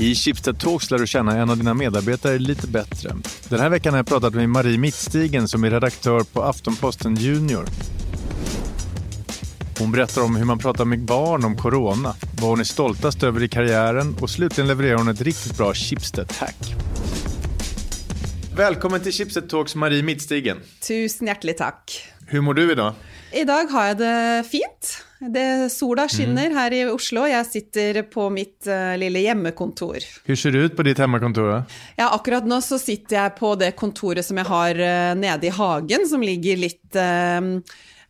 I Schibsted Talks lär du känna en av dina medarbetare lite bättre. Den här veckan har jag pratat med Marie Mittstigen som är redaktör på Aftonposten Junior. Hon berättar om hur man pratar med barn om corona, vad hon är stoltast över i karriären och slutligen levererar hon ett riktigt bra Schibsted-hack. Välkommen till Schibsted Talks Marie Mittstigen. Tusen hjertelig takk. Hur mår du idag? I dag har jeg det fint. Det, sola skinner her i Oslo. Jeg sitter på mitt uh, lille hjemmekontor. Hvordan ser det ut på ditt hjemmekontor? Ja, akkurat nå så sitter jeg på det kontoret som jeg har uh, nede i hagen, som ligger litt uh,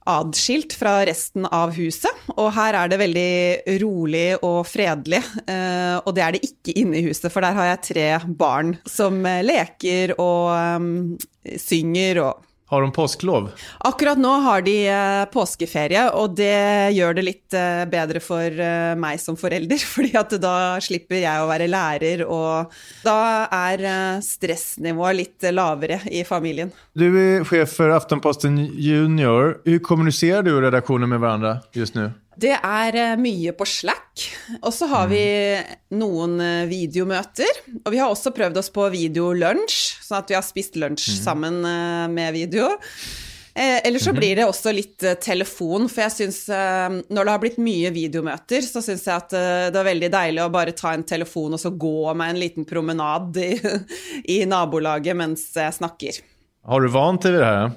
adskilt fra resten av huset. Og her er det veldig rolig og fredelig, og det er det ikke inne i huset, for der har jeg tre barn som leker og synger og Har de påsklov? Akkurat nå har de eh, påskeferie, og det gjør det litt eh, bedre for eh, meg som forelder, fordi at da slipper jeg å være lærer, og da er stressnivået litt lavere i familien. Du er chef for Aftonposten Junior. Hvordan kommuniserer du og redaksjonen med hverandre just nu? Det er eh, mye på Slack, og så har vi noen eh, videomøter. Og vi har også prøvd oss på videolunsj, sånn at vi har spist lunsj sammen eh, med video. Eh, Eller så blir det også litt telefon, for jeg syns Når det har blitt mye videomøter, så syns jeg at det er veldig deilig å bare ta en telefon og så gå meg en liten promenad i, i nabolaget mens jeg snakker. Har du vant til det här?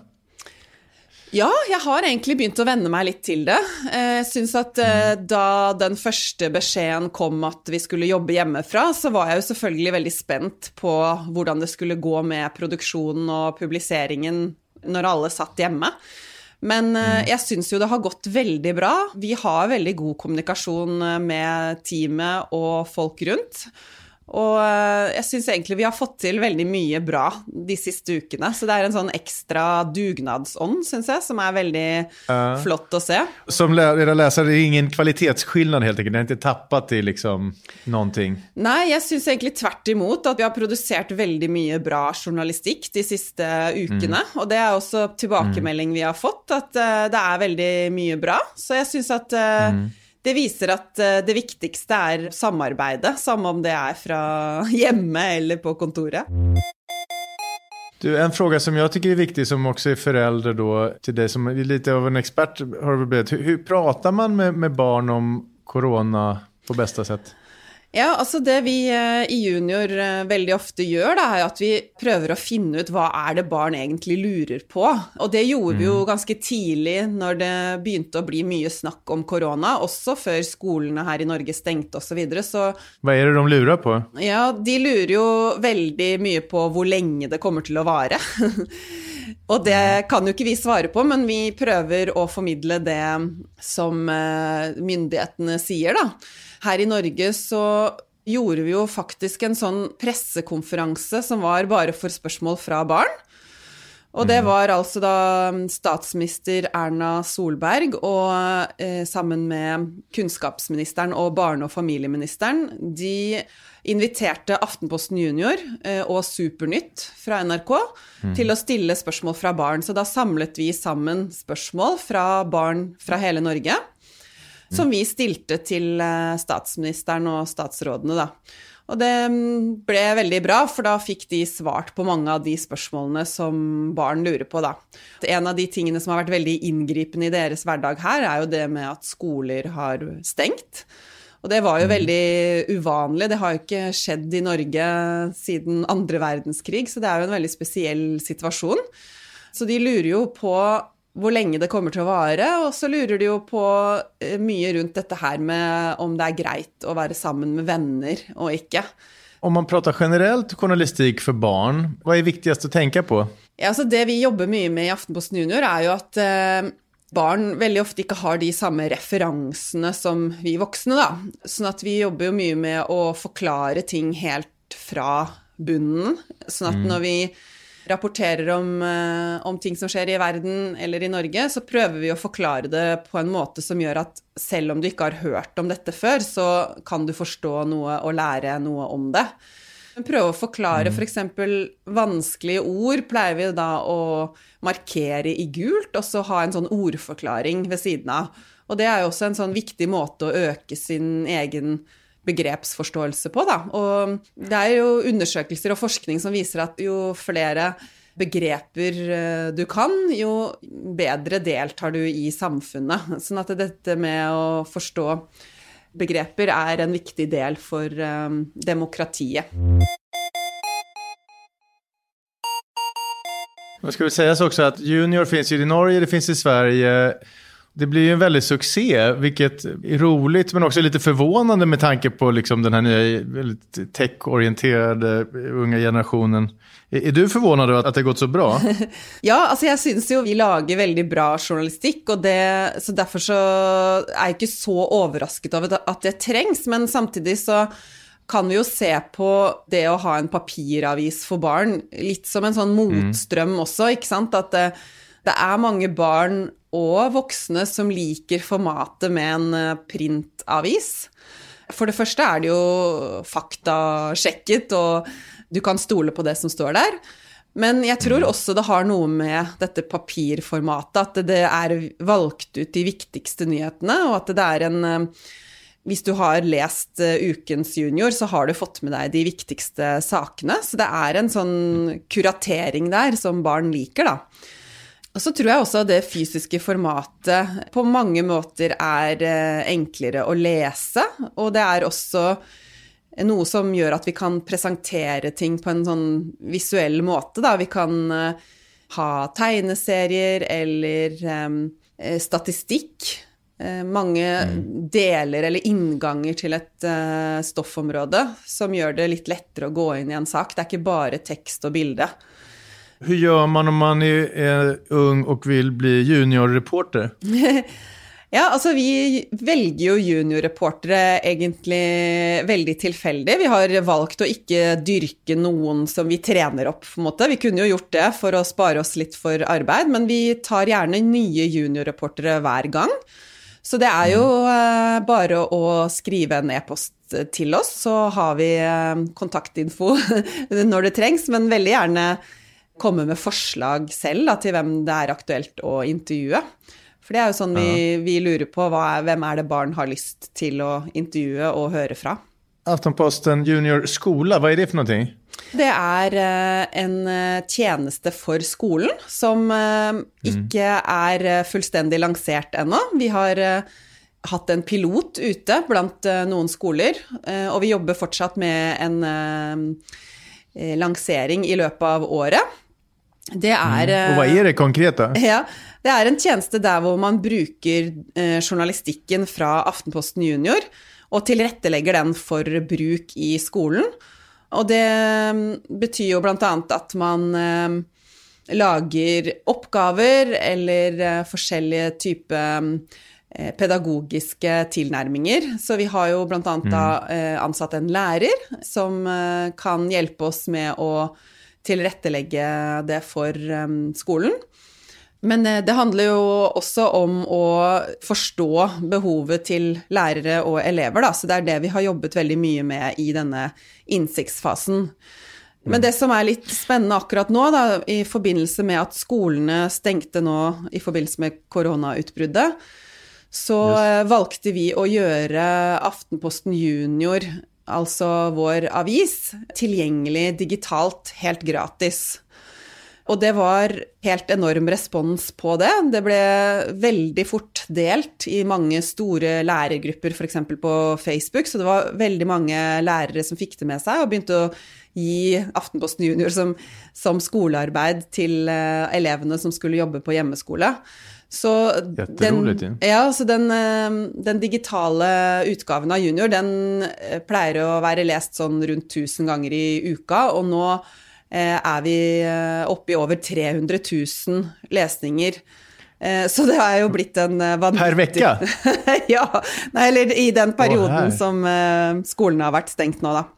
Ja, jeg har egentlig begynt å venne meg litt til det. Eh, Jeg syns at eh, da den første beskjeden kom at vi skulle jobbe hjemmefra, så var jeg jo selvfølgelig veldig spent på hvordan det skulle gå med produksjonen og publiseringen når alle satt hjemme. Men eh, jeg syns jo det har gått veldig bra. Vi har veldig god kommunikasjon med teamet og folk rundt. Og eh, jeg syns egentlig vi har fått til veldig mye bra de siste ukene. Så det er en sånn ekstra dugnadsånd, syns jeg, som er veldig flott å se. Som dere leser, det er ingen kvalitetsskillnad helt enkelt. Det har ikke tappet i liksom noen ting? Nei, jeg syns egentlig tvert imot at vi har produsert veldig mye bra journalistikk de siste ukene. Og det er også tilbakemelding vi har fått, at uh, det er veldig mye bra. Så jeg syns at eh, det viser at eh, det viktigste er samarbeidet, samme om det er fra hjemme eller på kontoret. Du, en fråga som jag tycker är viktig som också är förälder då till dig som är lite av en expert har pratar man med, med barn om corona på bästa sätt? Ja, altså det vi eh, i junior eh, veldig ofte gjør, da, er at vi prøver å finne ut hva er det barn egentlig lurer på. Og det gjorde vi jo ganske tidlig når det begynte å bli mye snakk om korona, også før skolene her i Norge stengte osv. Så, videre. så Hva er det de lurer på? ja, de lurer jo veldig mye på hvor lenge det kommer til å vare. Og det kan jo ikke vi svare på, men vi prøver å formidle det som eh, myndighetene sier, da. Her i Norge så gjorde vi jo faktisk en sånn pressekonferanse som var bare for spørsmål fra barn. Og det var altså da statsminister Erna Solberg og eh, sammen med kunnskapsministeren og barne- og familieministeren, de inviterte Aftenposten Junior eh, og Supernytt fra NRK til å stille spørsmål fra barn. Så da samlet vi sammen spørsmål fra barn fra hele Norge, som vi stilte til eh, statsministeren og statsrådene, da. Og det mm, ble veldig bra, for da fikk de svart på mange av de spørsmålene som barn lurer på, da. En av de tingene som har vært veldig inngripende i deres hverdag her, er jo det med at skoler har stengt. Og det var jo veldig uvanlig, det har jo ikke skjedd i Norge siden andre verdenskrig, så det er jo en veldig spesiell situasjon. Så de lurer jo på hvor lenge det kommer til å vare, og så lurer de jo på eh, mye rundt dette her med om det er greit å være sammen med venner og ikke. Om man prater generelt journalistikk for barn, hva er viktigst å tenke på? Ja, altså det vi jobber mye med i Aftenposten Junior, er jo at eh, barn veldig ofte ikke har de samme referansene som vi voksne, da. Sånn at vi jobber jo mye med å forklare ting helt fra bunnen. Sånn at når vi rapporterer om, eh, om ting som skjer i verden eller i Norge, så prøver vi å forklare det på en måte som gjør at selv om du ikke har hørt om dette før, så kan du forstå noe og lære noe om det. Prøve å forklare f.eks. vanskelige ord pleier vi da å markere i gult, og så ha en sånn ordforklaring ved siden av. Og det er jo også en sånn viktig måte å øke sin egen begrepsforståelse på. Da. Og det er jo undersøkelser og forskning som viser at jo flere begreper eh, du kan, jo bedre deltar du i samfunnet. Sånn at dette med å forstå begreper er en viktig del for um, demokratiet. Det skal väl sägas också att Junior finns i Norge, det finns i Sverige. Det blir ju en väldig succé, vilket är roligt men också lite förvånande med tanke på liksom den här nya väldigt tech-orienterade unga generationen. Är, är du förvånad över att det har gått så bra? ja, altså jeg syns jo vi lager veldig bra journalistikk, og det, så derfor så er jeg ikke så overrasket over at det trengs. Men samtidig så kan vi jo se på det å ha en papiravis for barn litt som en sånn motstrøm mm. også, ikke sant. At det, er mange barn og voksne som liker formatet med en eh, printavis. For det første er det jo faktasjekket, og du kan stole på det som står der. Men jeg tror også det har noe med dette papirformatet, at det er valgt ut de viktigste nyhetene, og at det er en eh, hvis du har lest uh, Ukens Junior, så har du fått med deg de viktigste sakene. Så det er en sånn kuratering der som barn liker, da. Og så tror jeg også at det fysiske formatet på mange måter er uh, enklere å lese, og det er også noe som gjør at vi kan presentere ting på en sånn visuell måte, da. Vi kan uh, ha tegneserier eller um, statistikk Eh, mange mm. deler eller innganger til et uh, stoffområde som gjør det litt lettere å gå inn i en sak. Det er ikke bare tekst og bilde. Hvordan gjør man når man er, är ung og vil bli juniorreporter? ja, altså vi velger jo juniorreportere egentlig veldig tilfeldig. Vi har valgt å ikke dyrke noen som vi trener opp, på en måte. Vi kunne jo gjort det for å spare oss litt for arbeid, men vi tar gjerne nye juniorreportere hver gang. Så det er jo eh, bare å skrive en e-post til oss, så har vi eh, kontaktinfo når det trengs, men veldig gjerne komme med forslag selv da, til hvem det er aktuelt å intervjue. For det er jo sånn vi, vi lurer på er, hvem er det barn har lyst til å intervjue og høre fra. Aftenposten Junior skole, hva er det for noe? Det er eh, en eh, tjeneste for skolen som eh, ikke er fullstendig lansert ennå. Vi har hatt en pilot ute blant noen skoler, og vi jobber fortsatt med en lansering i løpet av året. Det er mm. Hva er det konkrete? Ja, det er en tjeneste der hvor man bruker journalistikken fra Aftenposten Junior og tilrettelegger den for bruk i skolen. Og det mm, betyr jo annet at man eh, lager oppgaver eller eh, forskjellige typer eh, pedagogiske tilnærminger. Så vi har jo da mm. ansatt en lærer som kan hjelpe oss med å tilrettelegge det for skolen. Men eh, det handler jo også om å forstå behovet til lærere og elever, da. Så det er det vi har jobbet veldig mye med i denne innsiktsfasen. Men det som er litt spennende akkurat nå, da, i forbindelse med at skolene stengte nå i forbindelse med koronautbruddet, så yes. Eh, valgte vi å gjøre Aftenposten Junior, altså vår avis, tilgjengelig digitalt helt gratis. Og det var helt enorm respons på det. Det ble veldig fort delt i mange store lærergrupper, f.eks. på Facebook, så det var veldig mange lærere som fikk det med seg og begynte å gi Aftenposten Junior som, som skolearbeid til uh, elevene som skulle jobbe på hjemmeskole. Så den, ja, så den, uh, den, digitale utgaven av Junior, den uh, pleier å være lest sånn rundt 1000 ganger i uka, og nå Eh, er vi eh, oppe i over 300 000 lesninger. Eh, så det har jo blitt en vanvittig Per uke? ja. Nei, eller i den perioden oh, som skolen har vært stengt nå, da.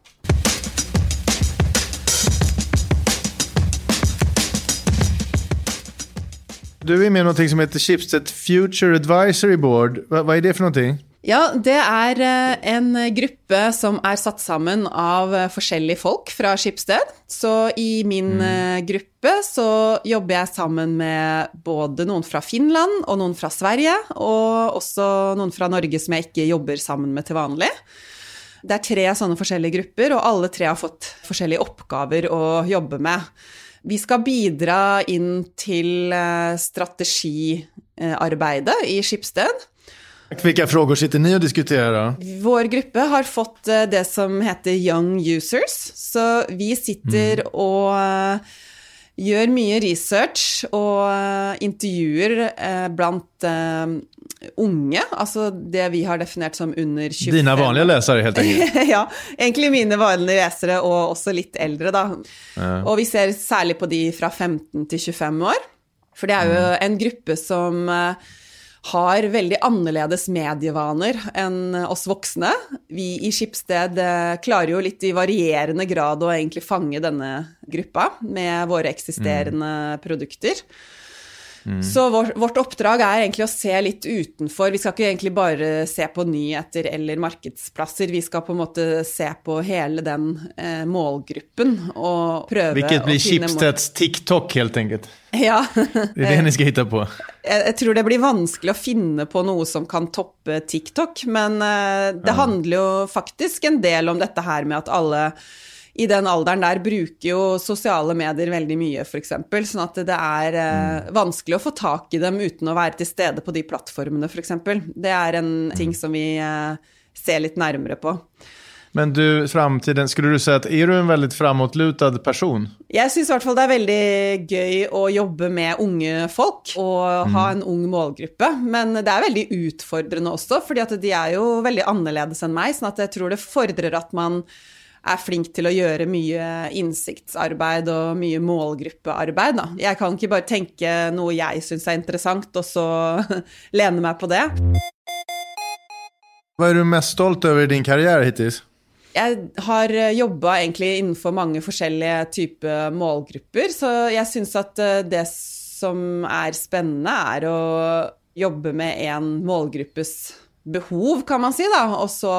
Du er med i noe som heter Schibsted Future Advisory Board. Hva, hva er det for noe? Ja, det er eh, en gruppe som er satt sammen av eh, forskjellige folk fra Skipsted. Så i min mm. Eh, gruppe så jobber jeg sammen med både noen fra Finland og noen fra Sverige, og også noen fra Norge som jeg ikke jobber sammen med til vanlig. Det er tre sånne forskjellige grupper, og alle tre har fått forskjellige oppgaver å jobbe med. Vi skal bidra inn til eh, strategiarbeidet i Skipsted. Hvilke spørsmål sitter ni og diskuterer? Vår gruppe har fått eh, det som heter Young Users. Så vi sitter mm. og eh, gjør mye research og uh, intervjuer uh, blant uh, unge, altså det vi har definert som under 25 Dine vanlige lesere, helt enkelt? ja, egentlig mine vanlige lesere, og også litt eldre, da. Ja. Og vi ser særlig på de fra 15 til 25 år, for det er jo mm. en gruppe som har veldig annerledes medievaner enn oss voksne. Vi i Skipsted eh, klarer jo litt i varierende grad å egentlig fange denne gruppa med våre eksisterende mm. produkter. Mm. Så vår, vårt oppdrag er egentlig å se litt utenfor. Vi skal ikke egentlig bare se på nyheter eller markedsplasser. Vi skal på en måte se på hele den eh, målgruppen og prøve Hvilket blir Schibsteds TikTok, helt enkelt. Ja. det er det ni skal hitte på. Jeg, jeg, tror det blir vanskelig å finne på noe som kan toppe TikTok, men eh, det ja. handler jo faktisk en del om dette her med at alle i den alderen der bruker jo sosiale medier veldig mye, f.eks. Sånn at det er eh, mm. vanskelig å få tak i dem uten å være til stede på de plattformene, f.eks. Det er en ting mm. som vi eh, ser litt nærmere på. Men du, framtiden, skulle du si at er du en veldig framotlutad person? Jeg syns i hvert fall det er veldig gøy å jobbe med unge folk og mm. ha en ung målgruppe. Men det er veldig utfordrende også, fordi at de er jo veldig annerledes enn meg. sånn at jeg tror det fordrer at man er flink til å gjøre mye innsiktsarbeid og mye målgruppearbeid. Da. Jeg kan ikke bare tenke noe jeg syns er interessant, og så lene meg på det. Hva er du mest stolt over i din karriere hittil? Jeg har jobba egentlig innenfor mange forskjellige typer målgrupper, så jeg syns at eh, det som er spennende, er å jobbe med en målgruppes behov, kan man si, da, og så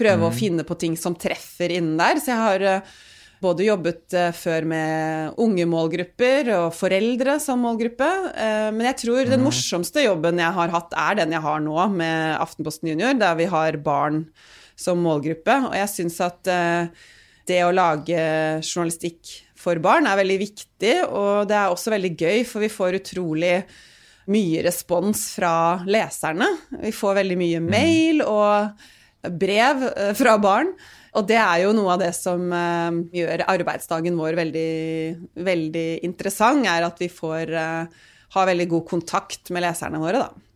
prøve mm. å finne på ting som treffer innen der. Så jeg har eh, både jobbet eh, før med unge målgrupper og foreldre som målgruppe. Eh, men jeg tror den mm. morsomste jobben jeg har hatt, er den jeg har nå med Aftenposten Junior, der vi har barn som målgruppe. Og jeg syns at det å lage journalistikk for barn er veldig viktig, og det er også veldig gøy, for vi får utrolig mye respons fra leserne. Vi får veldig mye mm. mail og brev eh, fra barn. Og det er jo noe av det som uh, gjør arbeidsdagen vår veldig, veldig interessant, er at vi får uh, ha veldig god kontakt med leserne våre, da.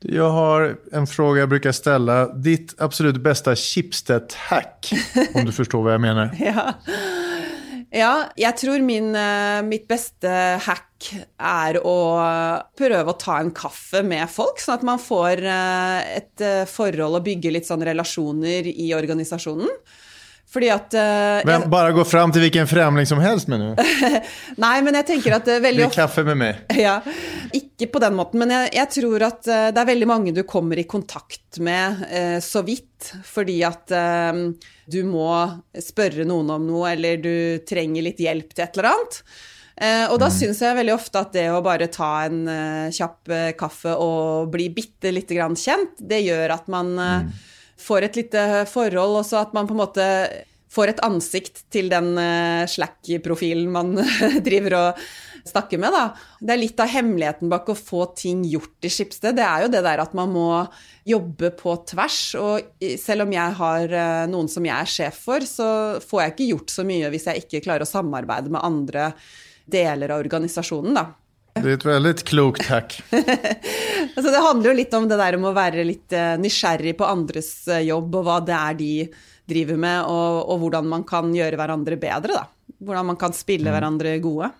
Jeg har en spørsmål jeg bruker stelle. Ditt absolutt beste Schibsted-hack, om du forstår hva jeg mener? ja. Ja, jeg tror min, eh, mitt beste hack er å prøve å ta en kaffe med folk, sånn at man får eh, et eh, forhold og bygger litt sånn relasjoner i organisasjonen. Fordi at uh, Men Bare gå fram til hvilken fremling som helst, mener du? Nei, men jeg tenker at uh, veldig ofte kaffe med meg. Ja, Ikke på den måten, men jeg, jeg tror at uh, det er veldig mange du kommer i kontakt med så vidt. Fordi at du må spørre noen om noe, eller du trenger litt hjelp til et eller annet. Og da mm. syns jeg veldig ofte at det å bare ta en kjapp kaffe og bli bitte lite grann kjent, det gjør at man mm får et lite forhold, og så at man på en måte får et ansikt til den Slack-profilen man driver og snakker med, da. Det er litt av hemmeligheten bak å få ting gjort i Skipsted. Det er jo det der at man må jobbe på tvers. Og selv om jeg har noen som jeg er sjef for, så får jeg ikke gjort så mye hvis jeg ikke klarer å samarbeide med andre deler av organisasjonen, da. Det er et veldig klokt hack. altså, det handler jo litt om det der om å være litt uh, nysgjerrig på andres uh, jobb, og hva det er de driver med, og, og, hvordan man kan gjøre hverandre bedre. da. Hvordan man kan spille mm. hverandre gode.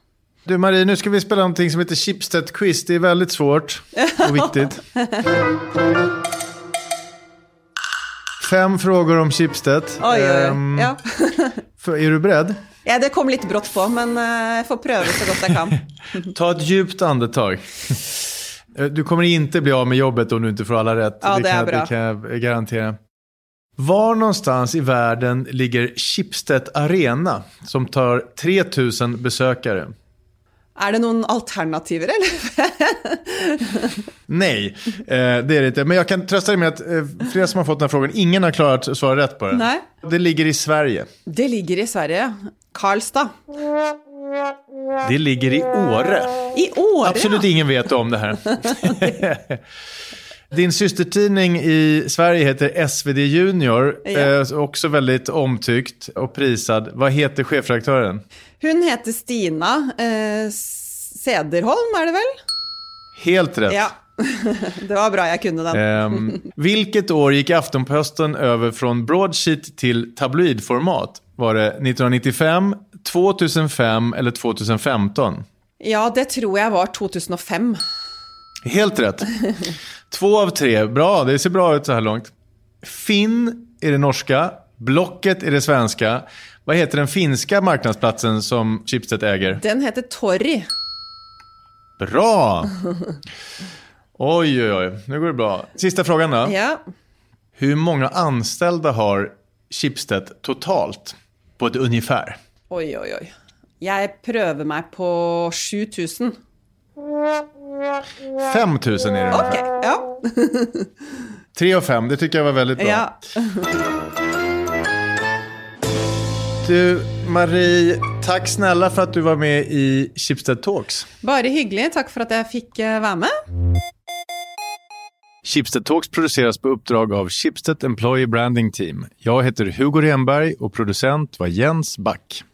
Du Marie, nå skal vi spille noe som heter Chipstead Quiz. Det er veldig svårt og viktig. Fem spørsmål om Chipstead. Oi, oi, oi. Um, ja. er du beredt? Ja, det kom litt brått på, men eh, jeg får prøve så godt jeg kan. Ta et djupt andetag. Du kommer ikke bli av med jobbet om du ikke får alle rett. Ja, det, er bra. Det kan jeg garantere. Var någonstans i verden ligger Schibsted Arena som tar 3000 besøkere? Er det noen alternativer, eller? Nei, eh, det er det ikke. Men jeg kan trøste deg med at eh, flera som har fått denne frågan, ingen har klart å svare rett på den. Nej. Det ligger i Sverige. Det ligger i Sverige. Karlstad. Det ligger i Åre. I Åre, Absolut ingen vet om det här. Din systertidning i Sverige heter SvD Junior. Ja. Eh, också veldig omtyckt og prisad. Hva heter chefredaktören? Hun heter Stina eh, Sederholm, er det vel? Helt rett. Ja. Det var bra jeg kunne den. Ehm, vilket år gikk Aftonposten over fra broadsheet til tabloidformat? Var det 1995, 2005 eller 2015? Ja, det tror jeg var 2005. Helt rett. Två av tre. Bra, det ser bra ut så här långt. Finn är det norska, Blocket är det svenska. Vad heter den finska marknadsplatsen som Chipset äger? Den heter Torry. Bra! Oj, oj, oj. Nu går det bra. Sista frågan då. Ja. Hur många anställda har Chipstead totalt? På et ungefær? Oi, oi, oi. Jeg prøver meg på 7000. 5 000 är det Ok, ungefär. ja. 3 och 5, det tycker jag var väldigt bra. ja. Du, Marie, takk snälla for at du var med i Chipsted Talks. Bare hyggelig. Takk for at jeg fikk eh, være med. Schibsted Talks produceras på uppdrag av Schibsted Employee Branding Team. Jag heter Hugo Renberg och producent var Jens Back.